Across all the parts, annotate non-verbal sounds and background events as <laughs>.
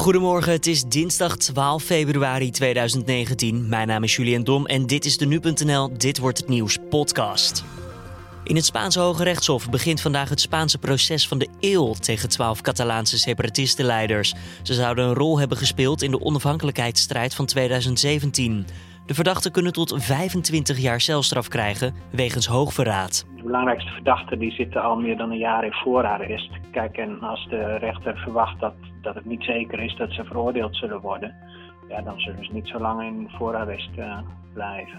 Goedemorgen, het is dinsdag 12 februari 2019. Mijn naam is Julian Dom en dit is de Nu.nl Dit Wordt Het Nieuws podcast. In het Spaanse Hoge Rechtshof begint vandaag het Spaanse proces van de eeuw tegen 12 Catalaanse separatistenleiders. Ze zouden een rol hebben gespeeld in de onafhankelijkheidsstrijd van 2017. De verdachten kunnen tot 25 jaar celstraf krijgen wegens hoogverraad. De belangrijkste verdachten die zitten al meer dan een jaar in voorarrest. Kijk, en als de rechter verwacht dat, dat het niet zeker is dat ze veroordeeld zullen worden, ja, dan zullen ze niet zo lang in voorarrest uh, blijven.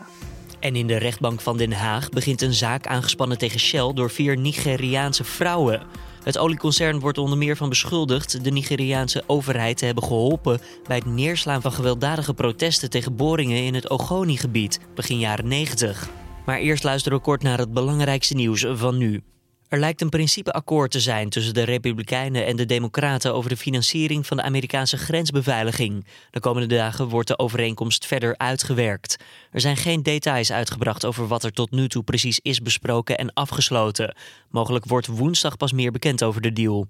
En in de rechtbank van Den Haag begint een zaak aangespannen tegen Shell door vier Nigeriaanse vrouwen. Het olieconcern wordt onder meer van beschuldigd de Nigeriaanse overheid te hebben geholpen bij het neerslaan van gewelddadige protesten tegen boringen in het Ogoni-gebied begin jaren 90. Maar eerst luisteren we kort naar het belangrijkste nieuws van nu. Er lijkt een principeakkoord te zijn tussen de Republikeinen en de Democraten over de financiering van de Amerikaanse grensbeveiliging. De komende dagen wordt de overeenkomst verder uitgewerkt. Er zijn geen details uitgebracht over wat er tot nu toe precies is besproken en afgesloten. Mogelijk wordt woensdag pas meer bekend over de deal.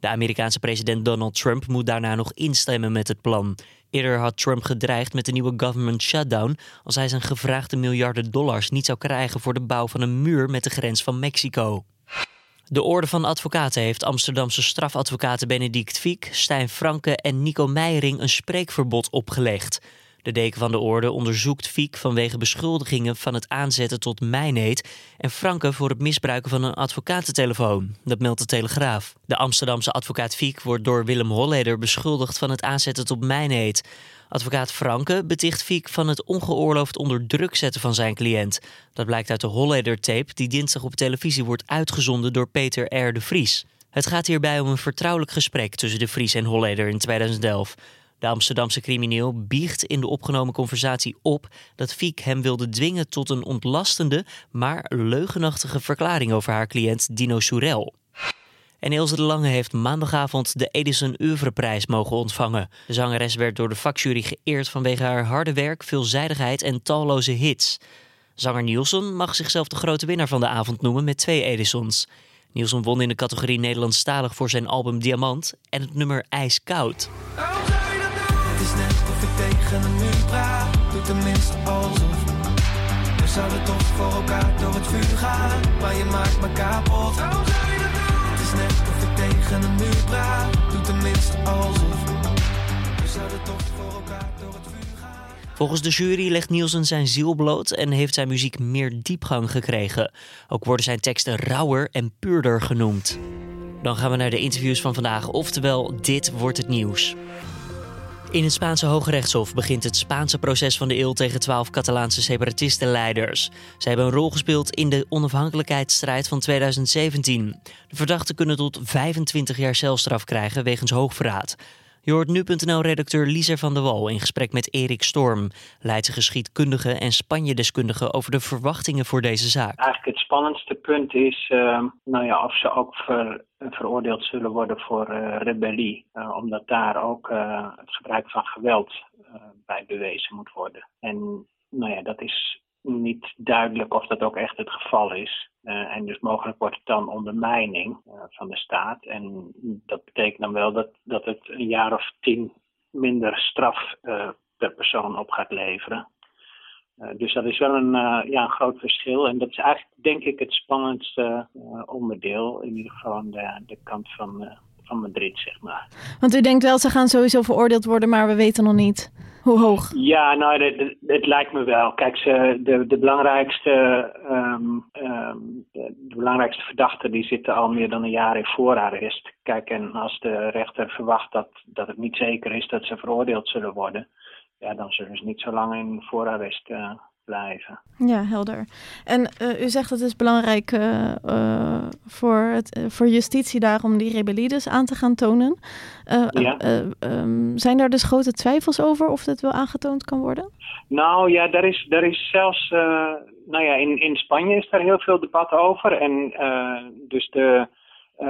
De Amerikaanse president Donald Trump moet daarna nog instemmen met het plan. Eerder had Trump gedreigd met een nieuwe government shutdown als hij zijn gevraagde miljarden dollars niet zou krijgen voor de bouw van een muur met de grens van Mexico. De Orde van Advocaten heeft Amsterdamse strafadvocaten Benedict Fiek, Stijn Franke en Nico Meijering een spreekverbod opgelegd. De deken van de orde onderzoekt Fiek vanwege beschuldigingen van het aanzetten tot mijnheid en Franke voor het misbruiken van een advocatentelefoon. Dat meldt de Telegraaf. De Amsterdamse advocaat Fiek wordt door Willem Holleder beschuldigd van het aanzetten tot mijnheid. Advocaat Franke beticht Fiek van het ongeoorloofd onder druk zetten van zijn cliënt. Dat blijkt uit de Holleder-tape die dinsdag op televisie wordt uitgezonden door Peter R. de Vries. Het gaat hierbij om een vertrouwelijk gesprek tussen de Vries en Holleder in 2011. De Amsterdamse crimineel biegt in de opgenomen conversatie op dat Fiek hem wilde dwingen tot een ontlastende, maar leugenachtige verklaring over haar cliënt Dino Soerel. En Ilse de Lange heeft maandagavond de Edison Oeuvreprijs mogen ontvangen. De zangeres werd door de vakjury geëerd vanwege haar harde werk, veelzijdigheid en talloze hits. Zanger Nielsen mag zichzelf de grote winnaar van de avond noemen met twee Edisons. Nielsen won in de categorie Nederlandstalig voor zijn album Diamant en het nummer IJskoud. Is net of ik tegen een muur praat, doe tenminste alsof. We zouden toch voor elkaar door het vuur gaan, maar je maakt me kapot net of ik tegen een muur praat. Doe tenminste alsof. We zouden toch voor elkaar door het vuur gaan. Volgens de jury legt Nielsen zijn ziel bloot en heeft zijn muziek meer diepgang gekregen. Ook worden zijn teksten rauwer en puurder genoemd. Dan gaan we naar de interviews van vandaag, oftewel dit wordt het nieuws. In het Spaanse Hoge Rechtshof begint het Spaanse proces van de eeuw tegen twaalf Catalaanse separatistenleiders. Ze hebben een rol gespeeld in de onafhankelijkheidsstrijd van 2017. De verdachten kunnen tot 25 jaar celstraf krijgen wegens hoogverraad. Je hoort nu.nl-redacteur Lieser van der Wal in gesprek met Erik Storm, Leidse geschiedkundige en Spanje-deskundige over de verwachtingen voor deze zaak. Eigenlijk het spannendste punt is uh, nou ja, of ze ook ver, veroordeeld zullen worden voor uh, rebellie, uh, omdat daar ook uh, het gebruik van geweld bij bewezen moet worden. En nou ja, dat is duidelijk of dat ook echt het geval is. Uh, en dus mogelijk wordt het dan ondermijning uh, van de staat. En dat betekent dan wel dat, dat het een jaar of tien minder straf uh, per persoon op gaat leveren. dus dat is wel een, ja, een groot verschil. En dat is eigenlijk, denk ik, het spannendste onderdeel. In ieder geval de, de kant van, van Madrid, zeg maar. Want u denkt wel, ze gaan sowieso veroordeeld worden, maar we weten nog niet hoe hoog? Ja, nou, het, lijkt me wel. Kijk, ze, de, de, belangrijkste, um, um, de belangrijkste verdachten die zitten al meer dan een jaar in voorarrest. Kijk, en als de rechter verwacht dat, dat het niet zeker is dat ze veroordeeld zullen worden, ja, dan zullen ze niet zo lang in voorarrest uh, blijven. Ja, helder. En uh, u zegt dat het is belangrijk uh, uh, voor, het, voor justitie daar om die rebellie dus aan te gaan tonen. Ja. Um, zijn daar dus grote twijfels over of dat wel aangetoond kan worden? Nou ja, daar is, daar is zelfs, nou ja, in, in Spanje is daar heel veel debat over. En dus de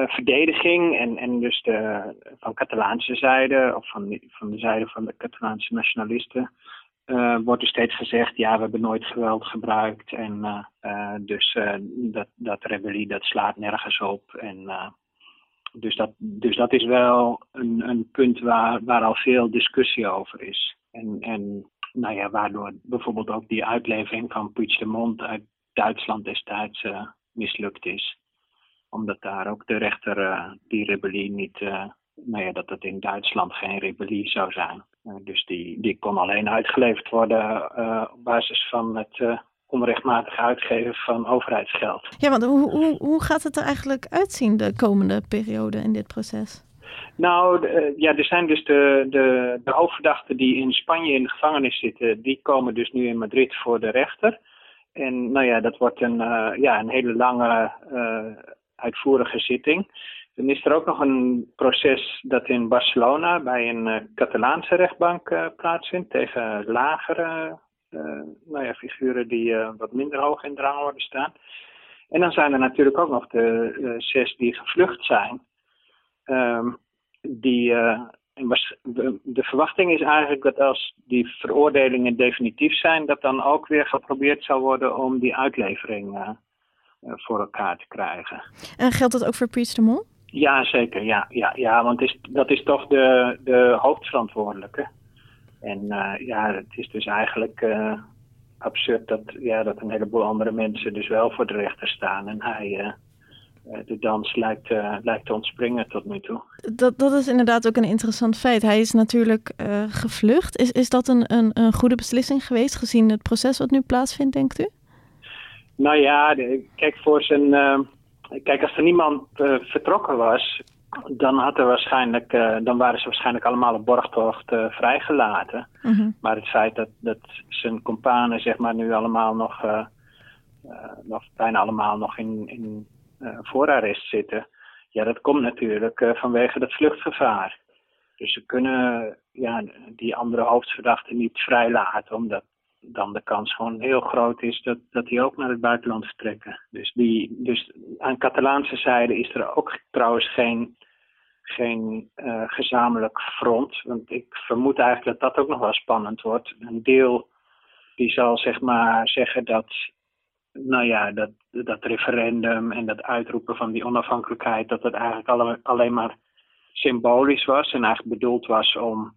verdediging en, en dus de, van Catalaanse zijde, of van, van de zijde van de Catalaanse nationalisten, uh, wordt er steeds gezegd, ja, we hebben nooit geweld gebruikt. En uh, uh, dus dat, dat rebellie, dat slaat nergens op. En dus, dat, dus dat is wel een, een punt waar, waar al veel discussie over is. En, en nou ja, waardoor bijvoorbeeld ook die uitlevering van Puigdemont uit Duitsland destijds mislukt is. Omdat daar ook de rechter die rebellie niet, nou ja, dat het in Duitsland geen rebellie zou zijn. Dus die, die kon alleen uitgeleverd worden op basis van het onrechtmatig uitgeven van overheidsgeld. Ja, want hoe, hoe, hoe gaat het er eigenlijk uitzien de komende periode in dit proces? Nou, ja, er zijn dus de, de, de hoofdverdachten die in Spanje in de gevangenis zitten, die komen dus nu in Madrid voor de rechter. En nou ja, dat wordt een, uh, ja, een hele lange, uh, uitvoerige zitting. Dan is er ook nog een proces dat in Barcelona bij een uh, Catalaanse rechtbank plaatsvindt tegen lagere nou ja, figuren die wat minder hoog in drang worden staan. En dan zijn er natuurlijk ook nog de zes die gevlucht zijn. Um, die de verwachting is eigenlijk dat als die veroordelingen definitief zijn, dat dan ook weer geprobeerd zal worden om die uitlevering voor elkaar te krijgen. En geldt dat ook voor Piet? Ja, zeker. Ja, ja, ja want is, dat is toch de, de hoofdverantwoordelijke. En uh, ja, het is dus eigenlijk uh, absurd dat, ja, dat een heleboel andere mensen dus wel voor de rechter staan en hij eh, de dans lijkt, uh, lijkt te ontspringen tot nu toe. Dat, dat is inderdaad ook een interessant feit. Hij is natuurlijk uh, gevlucht. Is, is dat een, een, een goede beslissing geweest gezien het proces wat nu plaatsvindt, denkt u? Nou ja, de, kijk, voor zijn, kijk, als er niemand vertrokken was, dan, had er waarschijnlijk, dan waren ze waarschijnlijk allemaal op borgtocht vrijgelaten. Mm -hmm. Maar het feit dat, dat zijn companen zeg maar, nu allemaal nog, nog bijna allemaal nog in, in voorarrest zitten. Ja, dat komt natuurlijk vanwege het vluchtgevaar. Dus ze kunnen ja, die andere hoofdverdachten niet vrijlaten, omdat dan de kans gewoon heel groot is dat, dat die ook naar het buitenland vertrekken. Dus, die, dus aan Catalaanse zijde is er ook trouwens geen, geen uh, gezamenlijk front. Want ik vermoed eigenlijk dat dat ook nog wel spannend wordt. Een deel die zal zeg maar zeggen dat nou ja, dat, dat referendum en dat uitroepen van die onafhankelijkheid, dat het eigenlijk alle, alleen maar symbolisch was en eigenlijk bedoeld was om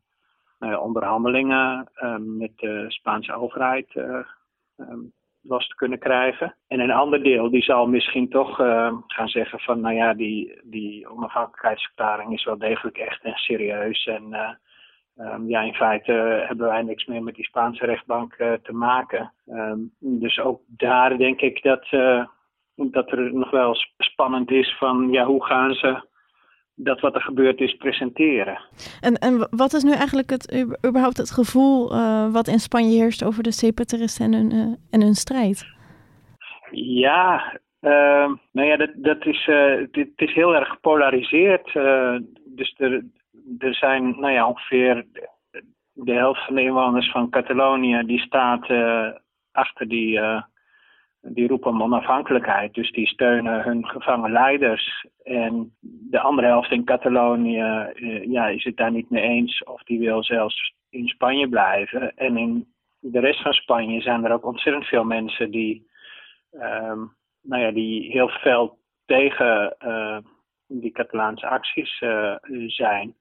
onderhandelingen uh, met de Spaanse overheid um, los te kunnen krijgen. En een ander deel die zal misschien toch gaan zeggen van nou ja, die, die onafhankelijkheidsverklaring is wel degelijk echt en serieus en Um, ja, in feite hebben wij niks meer met die Spaanse rechtbank uh, te maken. Dus ook daar denk ik dat, dat er nog wel spannend is van ja, hoe gaan ze dat wat er gebeurd is presenteren. En, en wat is nu eigenlijk het, überhaupt het gevoel uh, wat in Spanje heerst over de separatisten en hun, en hun strijd? Ja, ehm, nou ja, dat, dat is, het is heel erg gepolariseerd. dus er, er zijn nou ja, ongeveer de helft van de inwoners van Catalonië die staat achter die, die roep om onafhankelijkheid. Dus die steunen hun gevangen leiders. En de andere helft in Catalonië uh, ja, is het daar niet mee eens of die wil zelfs in Spanje blijven. En in de rest van Spanje zijn er ook ontzettend veel mensen die, um, nou ja, die heel fel tegen die Catalaanse acties zijn.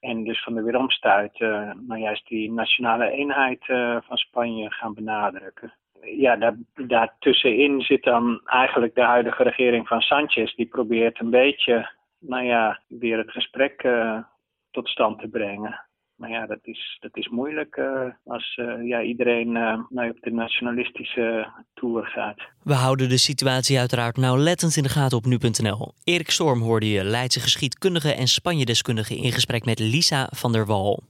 En dus van de weeromstuit uh, nou juist die nationale eenheid van Spanje gaan benadrukken. Ja, daar, daartussenin zit dan eigenlijk de huidige regering van Sanchez. Die probeert een beetje, nou ja, weer het gesprek uh, tot stand te brengen. Maar ja, dat is, dat is moeilijk uh, als uh, ja, iedereen nou, op de nationalistische tour gaat. We houden de situatie uiteraard nauwlettend in de gaten op nu.nl. Erik Storm hoorde je, Leidse geschiedkundige en Spanje-deskundige in gesprek met Lisa van der Wal.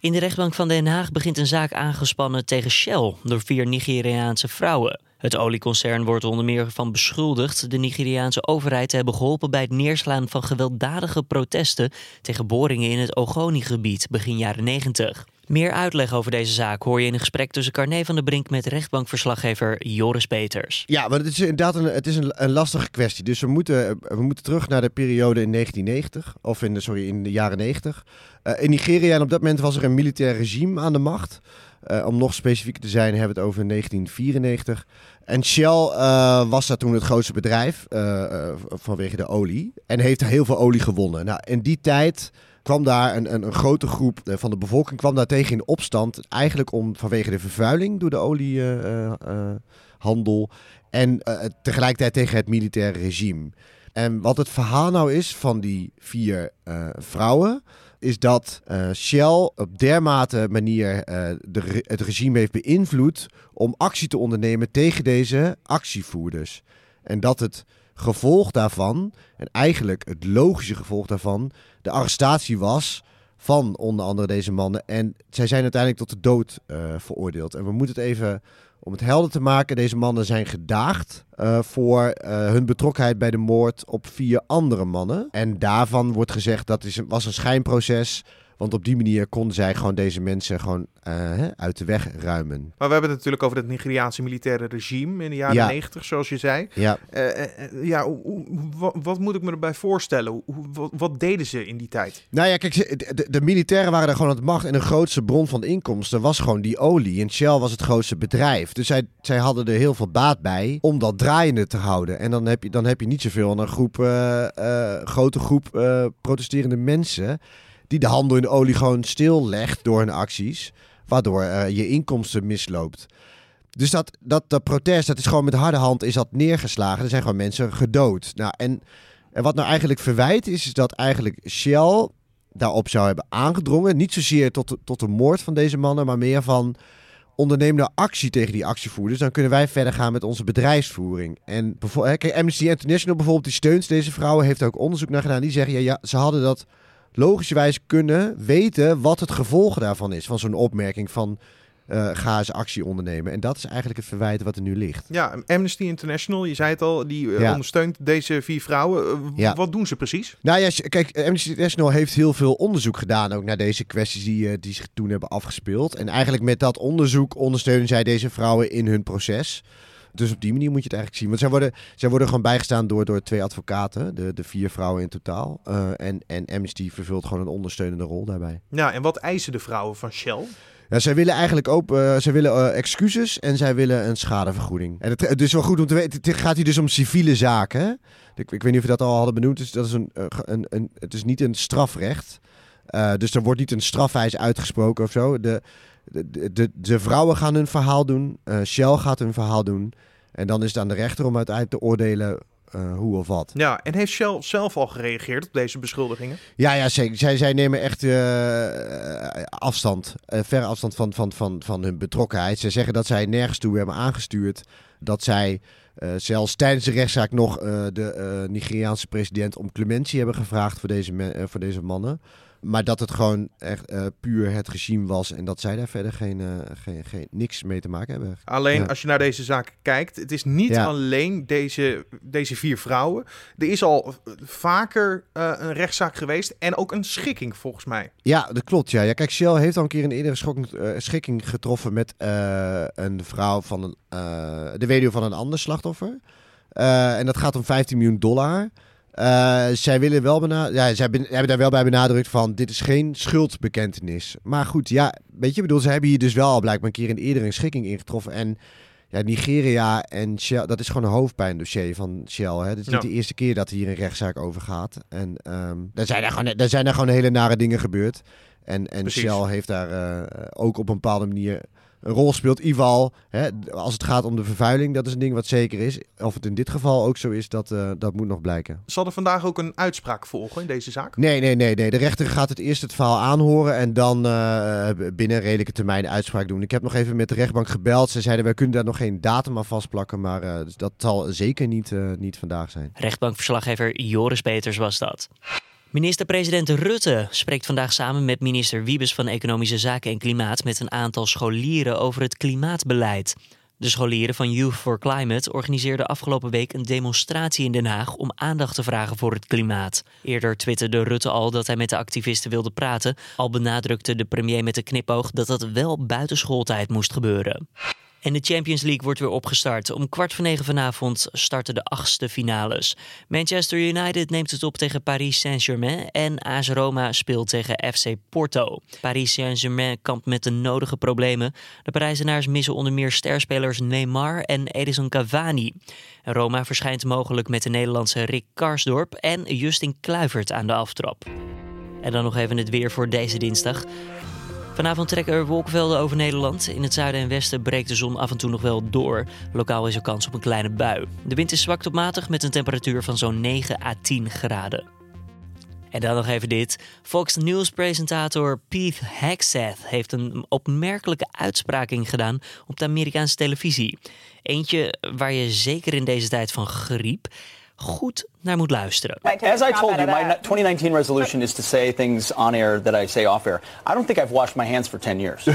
In de rechtbank van Den Haag begint een zaak aangespannen tegen Shell door vier Nigeriaanse vrouwen. Het olieconcern wordt onder meer van beschuldigd de Nigeriaanse overheid te hebben geholpen bij het neerslaan van gewelddadige protesten tegen boringen in het Ogoni-gebied begin jaren 90. Meer uitleg over deze zaak hoor je in een gesprek tussen Carne van der Brink met rechtbankverslaggever Joris Peters. Ja, maar het is inderdaad een, het is een, een lastige kwestie. Dus we moeten, we moeten terug naar de periode in 1990, of in de, sorry, in de jaren 90. Uh, in Nigeria en op dat moment was er een militair regime aan de macht. om nog specifieker te zijn, hebben we het over 1994. En Shell was daar toen het grootste bedrijf vanwege de olie. En heeft heel veel olie gewonnen. Nou, in die tijd kwam daar een, een, een grote groep van de bevolking kwam daar tegen in opstand. Eigenlijk om vanwege de vervuiling door de oliehandel. en tegelijkertijd tegen het militaire regime. En wat het verhaal nou is van die vier vrouwen, is dat Shell op dermate manier de, het regime heeft beïnvloed om actie te ondernemen tegen deze actievoerders. En dat het gevolg daarvan, en eigenlijk het logische gevolg daarvan, de arrestatie was van onder andere deze mannen. En zij zijn uiteindelijk tot de dood veroordeeld. En we moeten het even om het helder te maken, deze mannen zijn gedaagd uh, voor uh, hun betrokkenheid bij de moord op vier andere mannen. En daarvan wordt gezegd dat is was een schijnproces want op die manier konden zij gewoon deze mensen gewoon uh, uit de weg ruimen. Maar we hebben het natuurlijk over het Nigeriaanse militaire regime in de jaren negentig, zoals je zei. Ja, uh, ja wat moet ik me erbij voorstellen? Wat, wat, deden ze in die tijd? Nou ja, kijk, de, de, militairen waren er gewoon aan de macht. En de grootste bron van inkomsten was gewoon die olie. En Shell was het grootste bedrijf. Dus zij, zij hadden er heel veel baat bij om dat draaiende te houden. En dan heb je, dan heb je niet zoveel aan een groep, grote groep protesterende mensen die de handel in de olie gewoon stillegt door hun acties, waardoor uh, je inkomsten misloopt. Dus dat, dat, dat protest, dat is gewoon met harde hand is dat neergeslagen. Er zijn gewoon mensen gedood. Nou, en, en wat nou eigenlijk verwijt is, is dat eigenlijk Shell daarop zou hebben aangedrongen. Niet zozeer tot de, tot de moord van deze mannen, maar meer van onderneem nou actie tegen die actievoerders. Dan kunnen wij verder gaan met onze bedrijfsvoering. En kijk, Amnesty International bijvoorbeeld, die steunt deze vrouwen, heeft ook onderzoek naar gedaan. Die zeggen, ja, ja ze hadden dat logischerwijs kunnen weten wat het gevolg daarvan is. Van zo'n opmerking van uh, ga eens actie ondernemen. En dat is eigenlijk het verwijt wat er nu ligt. Ja, Amnesty International, je zei het al, die eh, ondersteunt deze vier vrouwen. Uh, ja. Wat doen ze precies? Nou ja, kijk, Amnesty International heeft heel veel onderzoek gedaan ook naar deze kwesties die, die zich toen hebben afgespeeld. En eigenlijk met dat onderzoek ondersteunen zij deze vrouwen in hun proces. Dus op die manier moet je het eigenlijk zien. Want zij worden, zij worden gewoon bijgestaan door, door twee advocaten, de, de vier vrouwen in totaal. Uh, en, en Amnesty vervult gewoon een ondersteunende rol daarbij. Ja, en wat eisen de vrouwen van Shell? Ja, zij willen eigenlijk ook uh, zij willen, uh, excuses en zij willen een schadevergoeding. En het, het is wel goed om te weten, het gaat hier dus om civiele zaken. Ik, ik weet niet of je dat al hadden benoemd. Dus dat is een, een, een, het is niet een strafrecht. Uh, dus er wordt niet een strafeis uitgesproken of zo. De, de, de, de vrouwen gaan hun verhaal doen. Uh, Shell gaat hun verhaal doen. En dan is het aan de rechter om uiteindelijk te oordelen uh, hoe of wat. Ja, en heeft Shell zelf al gereageerd op deze beschuldigingen? Ja, ja zeker. Zij, zij nemen echt uh, afstand, verre afstand van, van, van, van hun betrokkenheid. Ze zeggen dat zij nergens toe hebben aangestuurd. Dat zij zelfs tijdens de rechtszaak nog de Nigeriaanse president om clementie hebben gevraagd voor deze, voor deze mannen. Maar dat het gewoon echt uh, puur het regime was en dat zij daar verder geen, uh, geen, geen, niks mee te maken hebben. Alleen als je naar deze zaak kijkt, het is niet alleen deze, deze vier vrouwen. Er is al vaker uh, een rechtszaak geweest en ook een schikking volgens mij. Ja, dat klopt. Ja, ja kijk, Shell heeft al een keer een eerdere schokking, schikking getroffen met een vrouw van een, de weduwe van een ander slachtoffer. en dat gaat om 15 miljoen dollar. Uh, zij willen wel ja, zij hebben daar wel bij benadrukt van dit is geen schuldbekentenis. Maar goed, ja, weet je, bedoel, ze hebben hier dus wel al blijkbaar een keer een eerder een schikking ingetroffen. En ja, Nigeria en Shell, dat is gewoon een hoofdpijndossier van Shell. Hè? Het is niet de eerste keer dat hier een rechtszaak over gaat. En um, daar, zijn er, gewoon, daar zijn er gewoon hele nare dingen gebeurd. En, en Shell heeft daar uh, ook op een bepaalde manier een rol speelt. Ival, hè, als het gaat om de vervuiling, dat is een ding wat zeker is. Of het in dit geval ook zo is, dat, uh, dat moet nog blijken. Zal er vandaag ook een uitspraak volgen in deze zaak? Nee, nee, nee. nee. De rechter gaat het eerst het verhaal aanhoren en dan uh, binnen redelijke termijn uitspraak doen. Ik heb nog even met de rechtbank gebeld. Ze zeiden, wij kunnen daar nog geen datum aan vastplakken, maar uh, dat zal zeker niet, niet vandaag zijn. Rechtbankverslaggever Joris Peters was dat. Minister-president Rutte spreekt vandaag samen met minister Wiebes van Economische Zaken en Klimaat met een aantal scholieren over het klimaatbeleid. De scholieren van Youth for Climate organiseerden afgelopen week een demonstratie in Den Haag om aandacht te vragen voor het klimaat. Eerder twitterde Rutte al dat hij met de activisten wilde praten, al benadrukte de premier met de knipoog dat dat wel buiten schooltijd moest gebeuren. En de Champions League wordt weer opgestart. Om kwart voor negen vanavond starten de achtste finales. Manchester United neemt het op tegen Paris Saint-Germain en AS Roma speelt tegen FC Porto. Paris Saint-Germain kampt met de nodige problemen. De Parijzenaars missen onder meer sterspelers Neymar en Edison Cavani. Roma verschijnt mogelijk met de Nederlandse Rick Karsdorp en Justin Kluivert aan de aftrap. En dan nog even het weer voor deze dinsdag. Vanavond trekken er wolkenvelden over Nederland. In het zuiden en westen breekt de zon af en toe nog wel door. Lokaal is er kans op een kleine bui. De wind is zwak tot matig met een temperatuur van zo'n 9 à 10 graden. En dan nog even dit. Fox News-presentator Pete Hegseth heeft een opmerkelijke uitspraking gedaan op de Amerikaanse televisie. Eentje waar je zeker in deze tijd van griep goed naar moet luisteren. As I told you, my 2019 resolution is to say things on air that I say off air. I don't think I've washed my hands for 10 years. <laughs>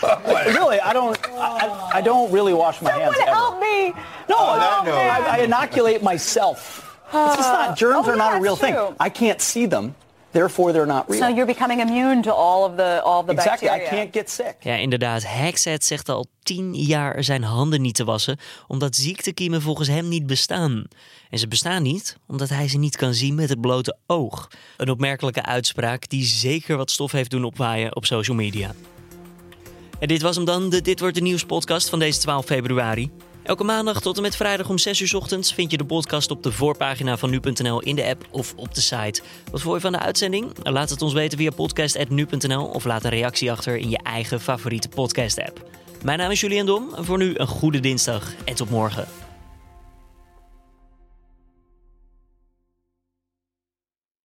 <laughs> really, I don't. I, I, don't really wash my hands. Ever. help me! No, oh, no, I, I, inoculate myself. It's just not. Germs oh, are not a real thing. I can't see them. Therefore, they're not real. So you're becoming immune to all of the all of the exactly. bacteria. I can't get sick. Ja, inderdaad. Hexet zegt al tien jaar zijn handen niet te wassen, omdat ziektekiemen volgens hem niet bestaan. En ze bestaan niet omdat hij ze niet kan zien met het blote oog. Een opmerkelijke uitspraak die zeker wat stof heeft doen opwaaien op social media. En dit was hem dan, de Dit Wordt de Nieuws podcast van deze 12 februari. Elke maandag tot en met vrijdag om 6 uur ochtends vind je de podcast op de voorpagina van nu.nl in de app of op de site. Wat voor je van de uitzending? Laat het ons weten via podcast.nu.nl of laat een reactie achter in je eigen favoriete podcast app. Mijn naam is Julian Dom. Voor nu een goede dinsdag en tot morgen.